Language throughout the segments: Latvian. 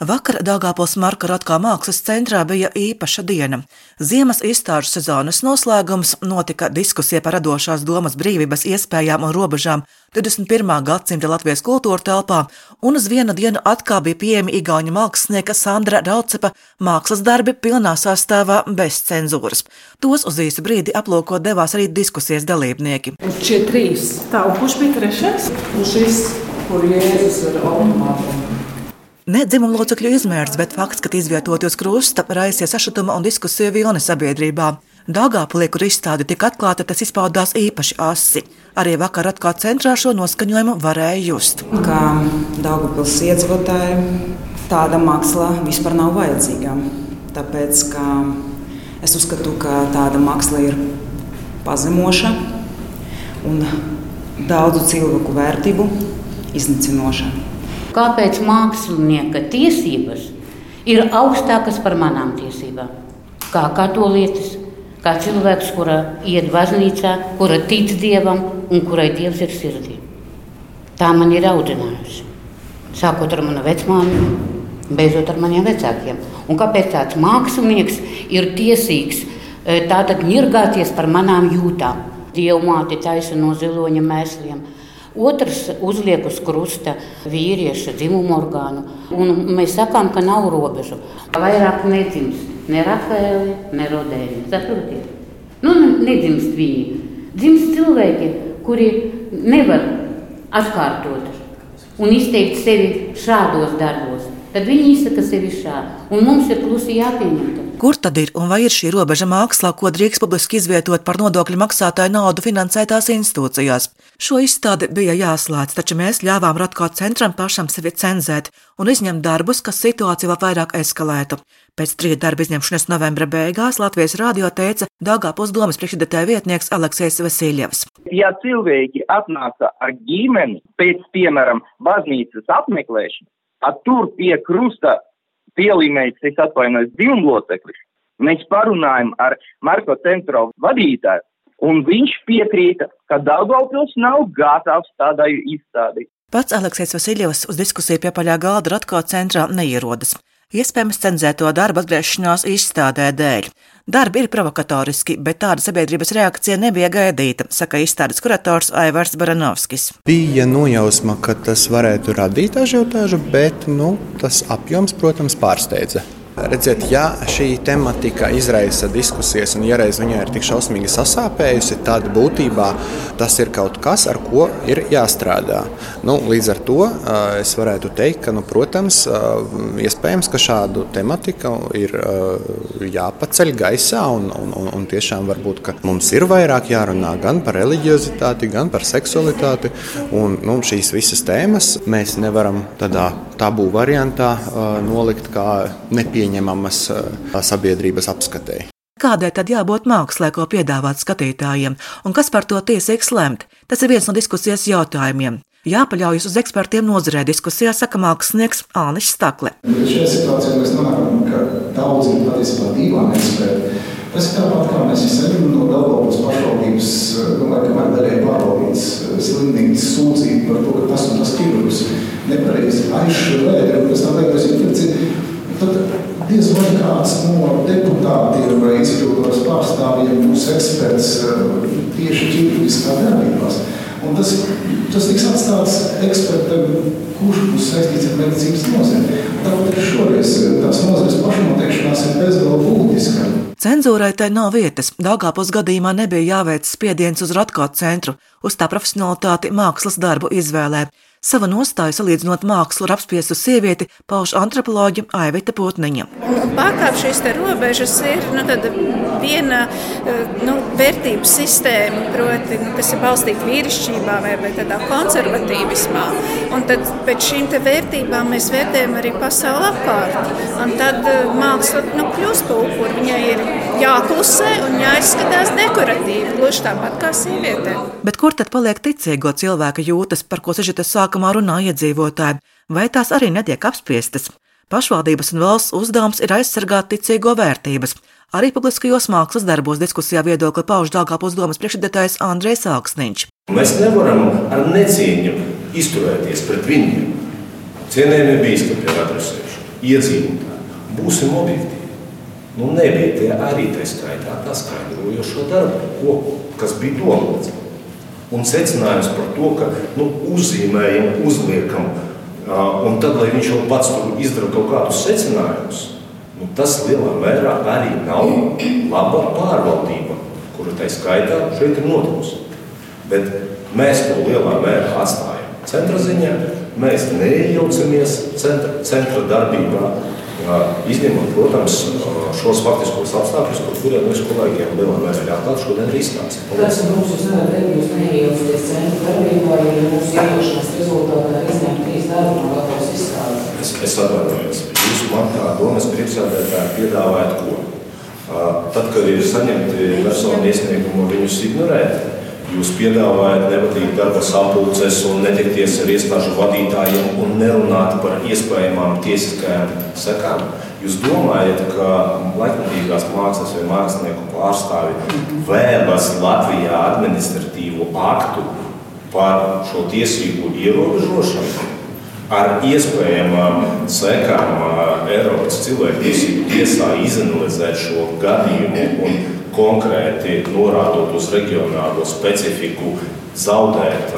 Vakar Dāngāpils Marka Rotkā mākslas centrā bija īpaša diena. Ziemas izstāžu sezonas noslēgums notika diskusija par radošās domas brīvības iespējām un robežām 21. gadsimta Latvijas kultūra telpā, un uz vienu dienu atkal bija pieejami igauņu mākslinieka Sandra Raucepa mākslas darbi pilnā sastāvā bez cenzūras. Tos uz īsu brīdi aplūkot devās arī diskusijas dalībnieki. Šie trīs. Tā, un kurš bija trešais? Un šis, kur Jēzus ar automātu. Ne dzimuma locekļu izmērs, bet fakts, ka izvietoti uz krusta raisīja sašutuma un diskusiju vilni sabiedrībā. Dāngāpulī, kur izstāde tika atklāta, tas izpaudās īpaši asi. Arī vakar atkal centrā šo noskaņojumu varēja just. Kā Dāngāpils iedzīvotāji, tāda māksla vispār nav vajadzīga. Tāpēc es uzskatu, ka tāda māksla ir pazemoša un daudzu cilvēku vērtību iznīcinoša kāpēc mākslinieka tiesības ir augstākas par manām tiesībām. Kā katolietis, kā cilvēks, kura iet baznīcā, kura tic dievam un kurai dievs ir sirdī. Tā man ir audzinājusi. Sākot ar manu vecmāmu, beidzot ar maniem vecākiem. Un kāpēc tāds mākslinieks ir tiesīgs e, tātad ņirgāties par manām jūtām? Dievmāte taisa no ziloņa mēsliem Otrs uzliek uz krusta vīrieša dzimumu orgānu. Un mēs sakām, ka nav robežu. Vairāk nedzimst ne Rafaeli, ne Rodēļi. Saprotiet? Nu, nedzimst viņi. Dzimst cilvēki, kuri nevar atkārtot un izteikt sevi šādos darbos. Tad viņi izsaka sevi šādi. Un mums ir klusi jāpieņem. Kur tad ir un vai ir šī robeža mākslā, ko drīkst publiski izvietot par nodokļu maksātāju naudu finansētās institūcijās? Šo izstādi bija jāslēdz, taču mēs ļāvām Ratko centram pašam sevi cenzēt un izņemt darbus, kas situāciju vēl vairāk eskalētu. Pēc trīs darba izņemšanas novembra beigās Latvijas rādio teica Dāngāpils domas priekšsēdētāja vietnieks Aleksējs Vasiljevs. Ja cilvēki atnāca ar ģimeni pēc, piemēram, baznīcas apmeklēšanas, tur pie krusta pielīmēts, es atvainojos, divu loceklis. Mēs parunājam ar Marko Centro vadītāju, un viņš piekrīta, ka Daugavpils nav gatavs tādai izstādī. Pats Aleksējs Vasiljevs uz diskusiju pie paļā galda Ratko centrā neierodas. Iespējams, cenzēto darbu atgriešanās izstādē dēļ. Darbi ir provokatoriski, bet tāda sabiedrības reakcija nebija gaidīta, saka izstādes kurators Aivars Baranovskis. Bija nojausma, ka tas varētu radīt ažiotāžu, bet nu, tas apjoms, protams, pārsteidza. Redziet, ja šī tematika izraisa diskusijas, un ja reiz viņai ir tik šausmīgi sasāpējusi, tad būtībā tas ir kaut kas, ar ko ir jāstrādā. Nu, līdz ar to es varētu teikt, ka, nu, protams, iespējams, ka šādu tematiku ir jāpaceļ gaisā, un, un, un, un tiešām varbūt mums ir vairāk jārunā gan par reliģiozitāti, gan par seksualitāti. Un, nu, šīs visas tēmas mēs nevaram tādā tabū variantā nolikt kā nepieņemamas pieņemamas sabiedrības apskatēji. Kādai tad jābūt mākslē, ko piedāvāt skatītājiem, un kas par to tiesīgs lemt? Tas ir viens no diskusijas jautājumiem. Jāpaļaujas uz ekspertiem nozarē diskusijā, saka mākslinieks Ānis Stakle. Šajā situācijā mēs nonākam, ka daudzi ir patiesībā dīvaini eksperti. Tas ir tāpat kā mēs esam no Daugavas pašvaldības, nu, laikam daļai pārvaldītas eh, slimnīcas sūdzību par to, ka tas un tas ķirurgs nepareizi aizšķirēja, un pēc tam veidojas infekcija. Tad diez vai kāds no deputātiem vai izpildvaras pārstāvjiem būs eksperts eh, tieši ķirurģiskā darbībās. Un tas, tas tiks atstāts ekspertam, kurš būs saistīts ar medicīnas nozari. Arī šoreiz eh, tās nozares pašnoteikšanās ir bezgalīgi būtiska. Cenzūrai tai nav vietas. Dāngāpos gadījumā nebija jāveic spiediens uz Ratko centru, uz tā profesionalitāti mākslas darbu izvēlē. Savu nostāju salīdzinot mākslu ar apspiestu sievieti pauž antropoloģija Aivita Putniņa. Pārkāpt šīs robežas ir nu, viena eh, nu, vērtību sistēma, proti, nu, kas ir balstīta vīrišķībā vai, vai tādā konservatīvismā. Un tad pēc šīm vērtībām mēs vērtējam arī pasauli apkārt. Un tad eh, māksla nu, kļūst par upuri. Viņai ir jāklusē un jāizskatās dekoratīvi, gluži tāpat kā sievietēm. Bet kur tad paliek ticīgo cilvēka jūtas, par ko sežetas sāka sākumā runā iedzīvotāji, vai tās arī netiek apspiestas. Pašvaldības un valsts uzdevums ir aizsargāt ticīgo vērtības. Arī publiskajos mākslas darbos diskusijā viedokli pauž Dāngāpils domas priekšsēdētājs Andrēs Augsniņš. Mēs nevaram ar necieņu izturēties pret viņiem. Cienējamie bīskapi ir adresējuši. iedzīvotāji. Būsim objektīvi. Nu, nebija tie arī tā skaitā tā skaidrojošo darbu, ko, kas bija domāts. Un secinājums par to, ka nu, uzzīmējam, uzliekam, un tad, lai viņš jau pats tur izdara kaut kādus secinājumus, nu, tas lielā mērā arī nav laba pārvaldība, kura tā skaitā šeit ir notikusi. Bet mēs to lielā mērā atstājam centra ziņā, mēs neiejaucamies centra, centra darbībā, Izņemot, protams, šos faktiskos apstākļus, par kuriem mēs kolēģiem lielā mērā ļautāt šodien arī izstāstīt. Tas, nevarat teikt, jūs neiejaucaties centra darbībā, ja mūsu iejaukšanās rezultātā ir izņemta trīs darbi no gatavas izstādes. Es, es atvainojos. Jūs man kā domas priekšsēdētāji piedāvājat ko? Tad, kad ir saņemti personu iesniegumi, viņus ignorēt, Jūs piedāvājat nevadīt darba sapulces un netikties ar iestāžu vadītājiem un nerunāt par iespējamām tiesiskajām sekām. Jūs domājat, ka laikmatīgās mākslas vai mākslinieku pārstāvi vēlas Latvijā administratīvu aktu par šo tiesību ierobežošanu? Ar iespējamām sekām Eiropas cilvēktiesību tiesā izanalizēt šo gadījumu konkrēti norādot uz reģionālo specifiku, zaudēt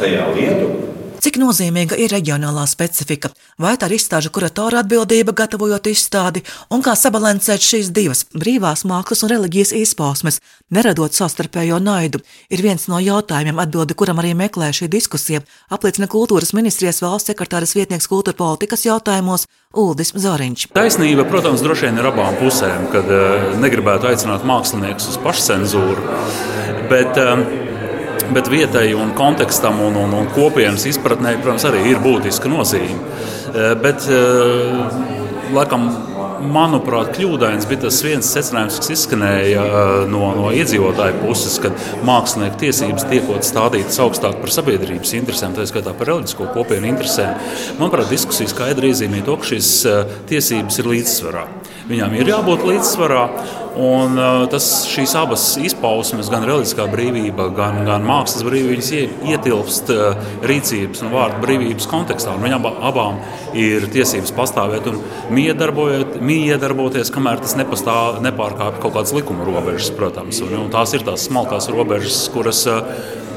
tajā lietu. Cik nozīmīga ir reģionālā specifika? Vai tā ir izstāžu kuratora atbildība, gatavojot izstādi, un kā sabalansēt šīs divas - brīvās mākslas un reliģijas izpausmes, neradot savstarpējo naidu, ir viens no jautājumiem, atbildi kuram arī meklē šī diskusija, apliecina kultūras ministrijas valsts sekretāras vietnieks kultūra politikas jautājumos Uldis Zariņš. Taisnība, protams, droši vien ir abām pusēm, kad uh, negribētu aicināt māksliniekus uz pašcensūru. Bet, uh, bet vietai un kontekstam un, un, un kopienas izpratnē, protams, arī ir būtiska nozīme. Eh, bet, eh, laikam, manuprāt, kļūdains bija tas viens secinājums, kas izskanēja uh, no, no iedzīvotāju puses, kad mākslinieku tiesības tiekot stādītas augstāk par sabiedrības interesēm, tā skaitā par reliģisko kopienu interesēm. Manuprāt, diskusija skaidri iezīmē to, ka šīs tiesības ir līdzsvarā. Viņām ir jābūt līdzsvarā, un uh, tas, šīs abas izpausmes, gan reliģiskā brīvība, gan, gan mākslas brīvības, ietilpst rīcības un vārdu brīvības kontekstā. Viņām abām ir tiesības pastāvēt un miedarboties kamēr tas nepastāv, nepārkāpj kaut kādas likuma robežas, protams. Un, un tās ir tās smalkās robežas, kuras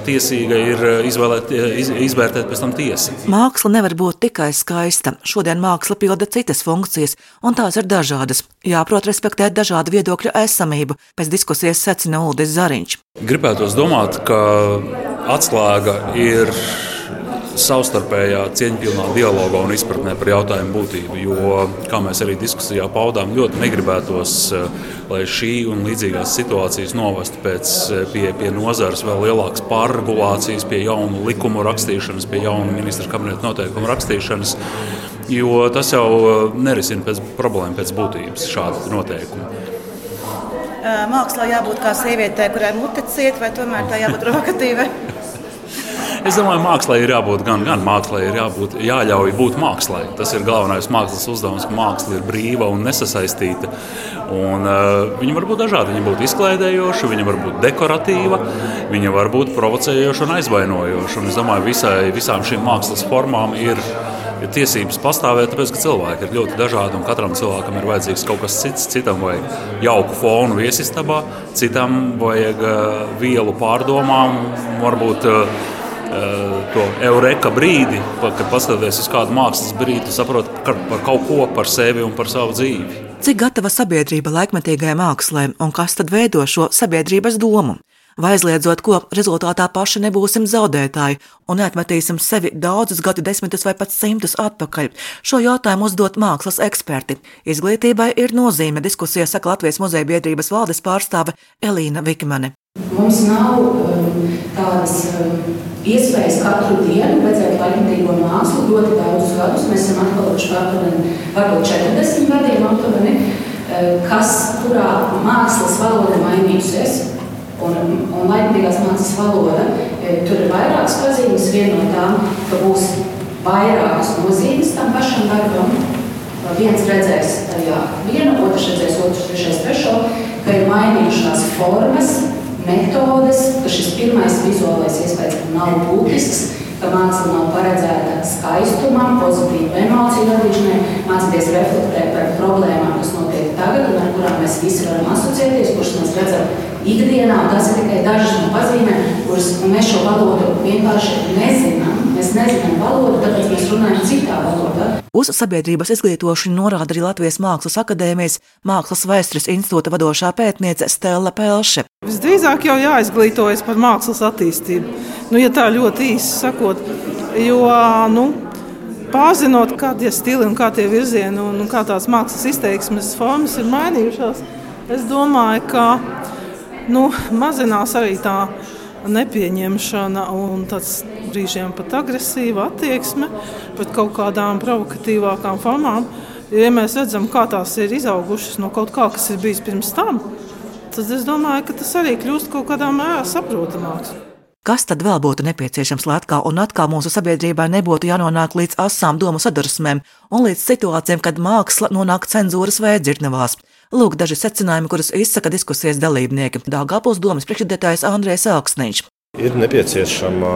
tiesīga ir izvēlēt, iz, izvērtēt pēc tam tiesa. Māksla nevar būt tikai skaista. Šodien māksla pilda citas funkcijas, un tās ir dažādas. Jāprot respektēt dažādu viedokļu esamību, pēc diskusijas secina Uldis Zariņš. Gribētos domāt, ka atslēga ir savstarpējā cieņpilnā dialogā un izpratnē par jautājumu būtību. Jo, kā mēs arī diskusijā paudām, ļoti negribētos, eh, lai šī un līdzīgās situācijas novestu pēc, eh, pie, pie nozares vēl lielākas pārregulācijas, pie jaunu likumu rakstīšanas, pie jaunu ministra kabineta noteikumu rakstīšanas. Jo tas jau eh, nerisina pēc problēmu pēc būtības šādi noteikumi. Mākslā jābūt kā sievietei, kurai mute ciet, vai tomēr tā jābūt provokatīvai? Es domāju, mākslā ir jābūt gan, gan mākslā, ir jābūt, jāļauj būt mākslā. Tas ir galvenais mākslas uzdevums, ka māksla ir brīva un nesasaistīta. Un, uh, viņa var būt dažāda. Viņa var būt izklaidējoša, viņa var būt dekoratīva, viņa var būt provocējoša un aizvainojoša. Un es domāju, visai, visām šīm mākslas formām ir ir tiesības pastāvēt, tāpēc ka cilvēki ir ļoti dažādi un katram cilvēkam ir vajadzīgs kaut kas cits. Citam vajag jauku fonu viesistabā, citam vajag uh, vielu pārdomām, varbūt uh, to eureka brīdi, kad paskaties uz kādu mākslas brīdi, saproti par kaut ko par sevi un par savu dzīvi. Cik gatava sabiedrība laikmetīgajai mākslē un kas tad veido šo sabiedrības domu? Vai aizliedzot, ko rezultātā paši nebūsim zaudētāji un neatmetīsim sevi daudzus gadu desmitus vai pat simtus atpakaļ? Šo jautājumu uzdot mākslas eksperti. Izglītībai ir nozīme, diskusijā saka Latvijas muzeja biedrības valdes pārstāve Elīna Vikmane. Mums nav um, tādas um, iespējas katru dienu redzēt laikmatīgo mākslu ļoti daudzus gadus. Mēs esam atpalikuši aptuveni, varbūt 40 gadiem aptuveni, eh, kas, kurā mākslas valoda mainījusies. Un, un laikmatīgās mākslas valoda, eh, tur ir vairākas pazīmes. Viena no tām, ka būs vairākas nozīmes tam pašam darbam. Viens redzēs tajā vienu, otrs redzēs otru, trešais trešo, ka ir mainījušās formas, metodes, ka šis pirmais vizuālais iespējas nav būtisks, ka māksla nav paredzēta skaistumam, pozitīvu emociju radīšanai, mācīties reflektēt par problēmām, kas notiek tagad un ar kurām mēs visi varam asociēties, kuras mēs redzam ikdienā. Tas ir tikai dažas no pazīmēm, kuras mēs šo valodu vienkārši nezinām. Mēs nezinām valodu, tāpēc mēs runājam citā valodā. Uz sabiedrības izglītošanu norāda arī Latvijas Mākslas akadēmijas Mākslas vēstures institūta vadošā pētniece Stela Pelše. Visdrīzāk jau jāizglītojas par mākslas attīstību. Nu, ja tā ļoti īsi sakot, jo nu, pārzinot, kādi ir stili un kā tie virzieni un, un kā tās mākslas izteiksmes formas ir mainījušās, es domāju, ka nu, mazinās arī tā nepieņemšana un tāds brīžiem pat agresīva attieksme pret kaut kādām provokatīvākām formām. Ja mēs redzam, kā tās ir izaugušas no kaut kā, kas ir bijis pirms tam, tad es domāju, ka tas arī kļūst kaut kādā mērā saprotamāks. Kas tad vēl būtu nepieciešams, lai atkal un atkal mūsu sabiedrībai nebūtu jānonāk līdz asām domu sadursmēm un līdz situācijām, kad māksla nonāk cenzūras vērdzirnavās? Lūk, daži secinājumi, kurus izsaka diskusijas dalībnieki. Dāngāpils domas priekšredētājs Andrēs Augsniņš. Ir nepieciešama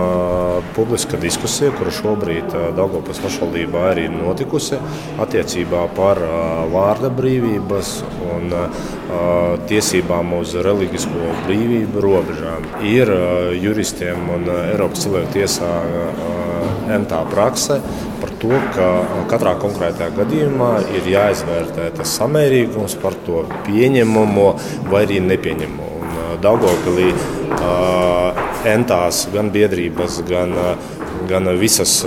publiska diskusija, kura šobrīd Dārgopas pašvaldībā arī notikusi attiecībā par vārda brīvības un tiesībām uz reliģisko brīvību robežām. Ir juristiem un Eiropas cilvēku tiesā entā prakse par to, ka katrā konkrētajā gadījumā ir jāizvērtē tas samērīgums par to pieņemamo vai arī nepieņemamo. Daugopilī entās gan biedrības, gan, gan visas,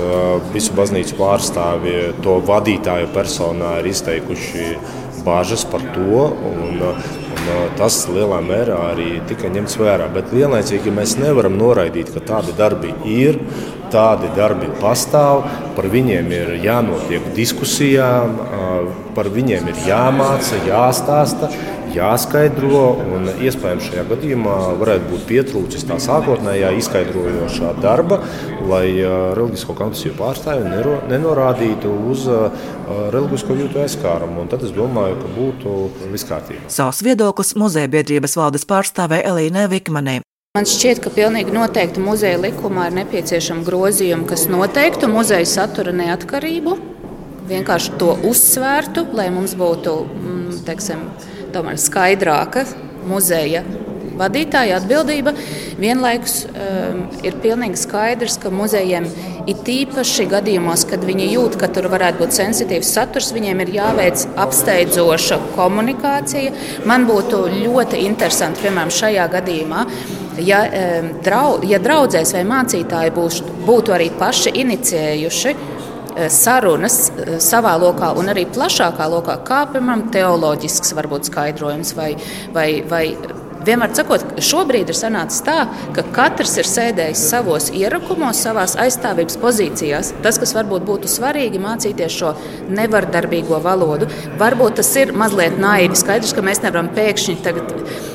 visu baznīcu pārstāvji to vadītāju personā ir izteikuši bažas par to. Un, un tas lielā mērā arī tika ņemts vērā. Bet vienlaicīgi mēs nevaram noraidīt, ka tādi darbi ir. Tādi darbi pastāv, par viņiem ir jānotiek diskusijām, par viņiem ir jāmāca, jāstāsta, jāskaidro. Iespējams, šajā gadījumā varētu būt pietrūcis tā sākotnējā izskaidrojošā darba, lai reliģisko konfesiju pārstāvji nenorādītu uz reliģisko jūtu aizskārumu. Tad es domāju, ka būtu viss kārtībā. Savs viedoklis muzeja biedrības valdes pārstāvē Elīnai Vikmanē. Man šķiet, ka pilnīgi noteikti muzeja likumā ir nepieciešama grozījuma, kas noteiktu muzeja satura neatkarību, vienkārši to uzsvērtu, lai mums būtu mm, teiksim, skaidrāka muzeja vadītāja atbildība. Vienlaikus um, ir pilnīgi skaidrs, ka muzejiem ir tīpaši gadījumos, kad viņi jūt, ka tur varētu būt sensitīvs saturs, viņiem ir jāveic apsteidzoša komunikācija. Man būtu ļoti interesanti, piemēram, šajā gadījumā. Ja, um, draud, ja draudzēs vai mācītāji būs, būtu arī paši inicijējuši sarunas savā lokā un arī plašākā lokā, kā piemēram teoloģisks varbūt skaidrojums vai, vai, vai Vienmēr sakot, šobrīd ir sanācis tā, ka katrs ir sēdējis savos ierakumos, savās aizstāvības pozīcijās. Tas, kas varbūt būtu svarīgi, mācīties šo nevardarbīgo valodu. Varbūt tas ir mazliet naivi. Skaidrs, ka mēs nevaram pēkšņi tagad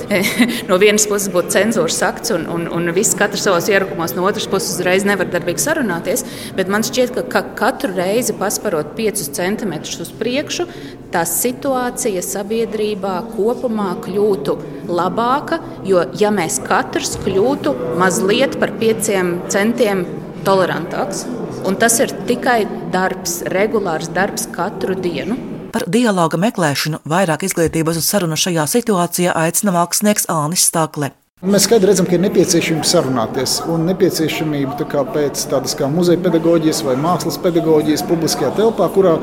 no vienas puses būt cenzūras akts un, un, un viss katrs savos ierakumos, no otras puses uzreiz nevardarbīgi sarunāties. Bet man šķiet, ka, ka katru reizi pasparot 5 centimetrus uz priekšu, tā situācija sabiedrībā kopumā kļūtu labāka. Jo, ja mēs katrs kļūtu mazliet par pieciem centiem tolerantāks, un tas ir tikai darbs, regulārs darbs katru dienu. Par dialoga meklēšanu, vairāk izglītības un sarunu šajā situācijā aicina mākslinieks Ānis Stakle. Mēs skaidri redzam, ka ir nepieciešamība sarunāties un nepieciešamība tā pēc tādas kā muzeja pedagoģijas vai mākslas pedagoģijas publiskajā telpā, kurā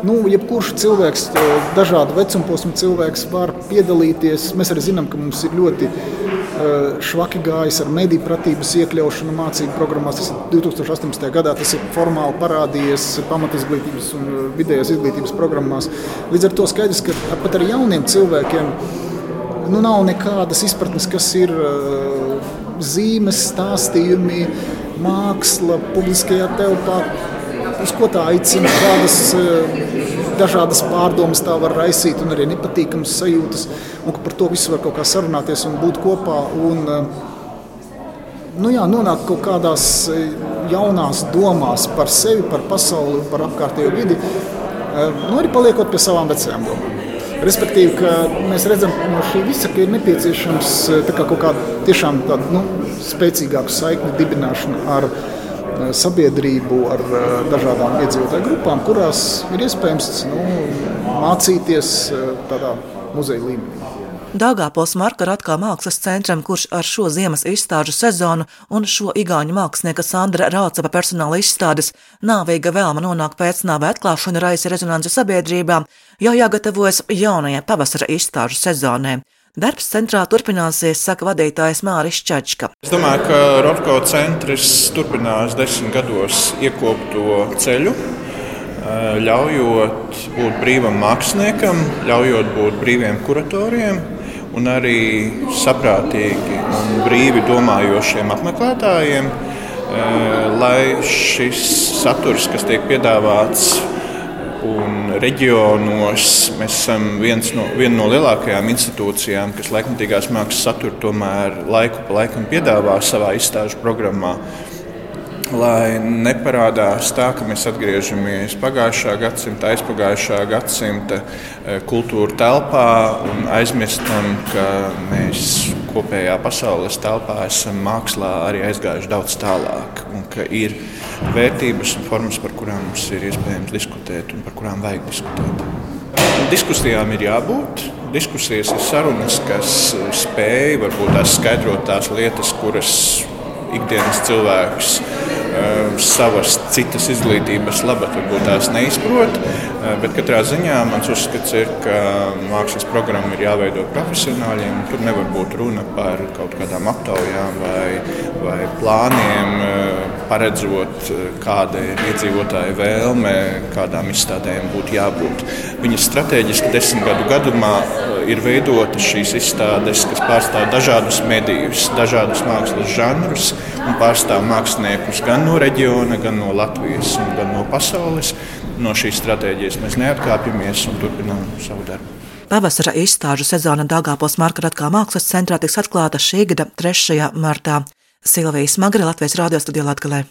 Nu, jebkurš cilvēks, dažādu vecumu posmu cilvēks var piedalīties. Mēs arī zinām, ka mums ir ļoti švaki gājis ar mediju pratības iekļaušanu mācību programmās. Tas 2018. gadā tas ir formāli parādījies pamatizglītības un vidējās izglītības programmās. Līdz ar to skaidrs, ka pat ar jauniem cilvēkiem nu, nav nekādas izpratnes, kas ir zīmes, stāstījumi, māksla publiskajā telpā uz ko tā aicina, kādas eh, dažādas pārdomas tā var raisīt, un arī nepatīkamas sajūtas. Un par to visu var kaut kā sarunāties un būt kopā. Un, eh, nu jā, nonākt kaut kādās eh, jaunās domās par sevi, par pasauli, par apkārtējo vidi, nu, arī paliekot pie savām vecajām domām. Respektīvi, ka mēs redzam, ka no šī visa ka ir nepieciešams kā kaut kāda tiešām tāda nu, spēcīgāka saikne dibināšana ar sabiedrību, ar dažādām iedzīvotāju grupām, kurās ir iespējams nu, mācīties tādā muzeja līmenī. Dāngāpils Marka Ratkā mākslas centram, kurš ar šo ziemas izstāžu sezonu un šo igauņu mākslinieka Sandra Raucapa personāla izstādes nāvīga vēlma nonākt pēc nāve atklāšana raisa rezonanci sabiedrībā, jau jāgatavojas jaunajai pavasara izstāžu sezonai. Darbs centrā turpināsies, saka vadītājs Māris Čačka. Es domāju, ka Rotko centrs turpinās desmit gados iekopto ceļu, ļaujot būt brīvam māksliniekam, ļaujot būt brīviem kuratoriem un arī saprātīgi un brīvi domājošiem apmeklētājiem, eh, lai šis saturs, kas tiek piedāvāts un reģionos, mēs esam no, viena no lielākajām institūcijām, kas laikmatīgās mākslas saturu tomēr laiku pa laikam piedāvā savā izstāžu programmā lai neparādās tā, ka mēs atgriežamies pagājušā gadsimta, aizpagājušā gadsimta eh, kultūra telpā un aizmirstam, ka mēs kopējā pasaules telpā esam mākslā arī aizgājuši daudz tālāk un ka ir vērtības un formas, par kurām mums ir iespējams diskutēt un par kurām vajag diskutēt. Diskusijām ir jābūt. Diskusijas ir sarunas, kas spēj varbūt tās skaidrot tās lietas, kuras ikdienas cilvēks savas citas izglītības labad varbūt tās neizprot. Eh, bet katrā ziņā mans uzskats ir, ka mākslas programma ir jāveido profesionāļiem. Tur nevar būt runa par kaut kādām aptaujām vai, vai plāniem, eh, paredzot, kāda ir iedzīvotāja vēlme, kādām izstādēm būtu jābūt. Viņas strateģiski desmit gadu gadumā ir veidotas šīs izstādes, kas pārstāv dažādus medijus, dažādus mākslas žanrus un pārstāv māksliniekus gan no reģiona, gan no Latvijas, gan no pasaules. No šīs stratēģijas mēs neatkāpjamies un turpinām savu darbu. Pavasara izstāžu sezona Dāngāpils Markaratkā mākslas centrā tiks atklāta šī gada 3. martā. Silvijas Magri Latvijas Rādio studijā Latgalē.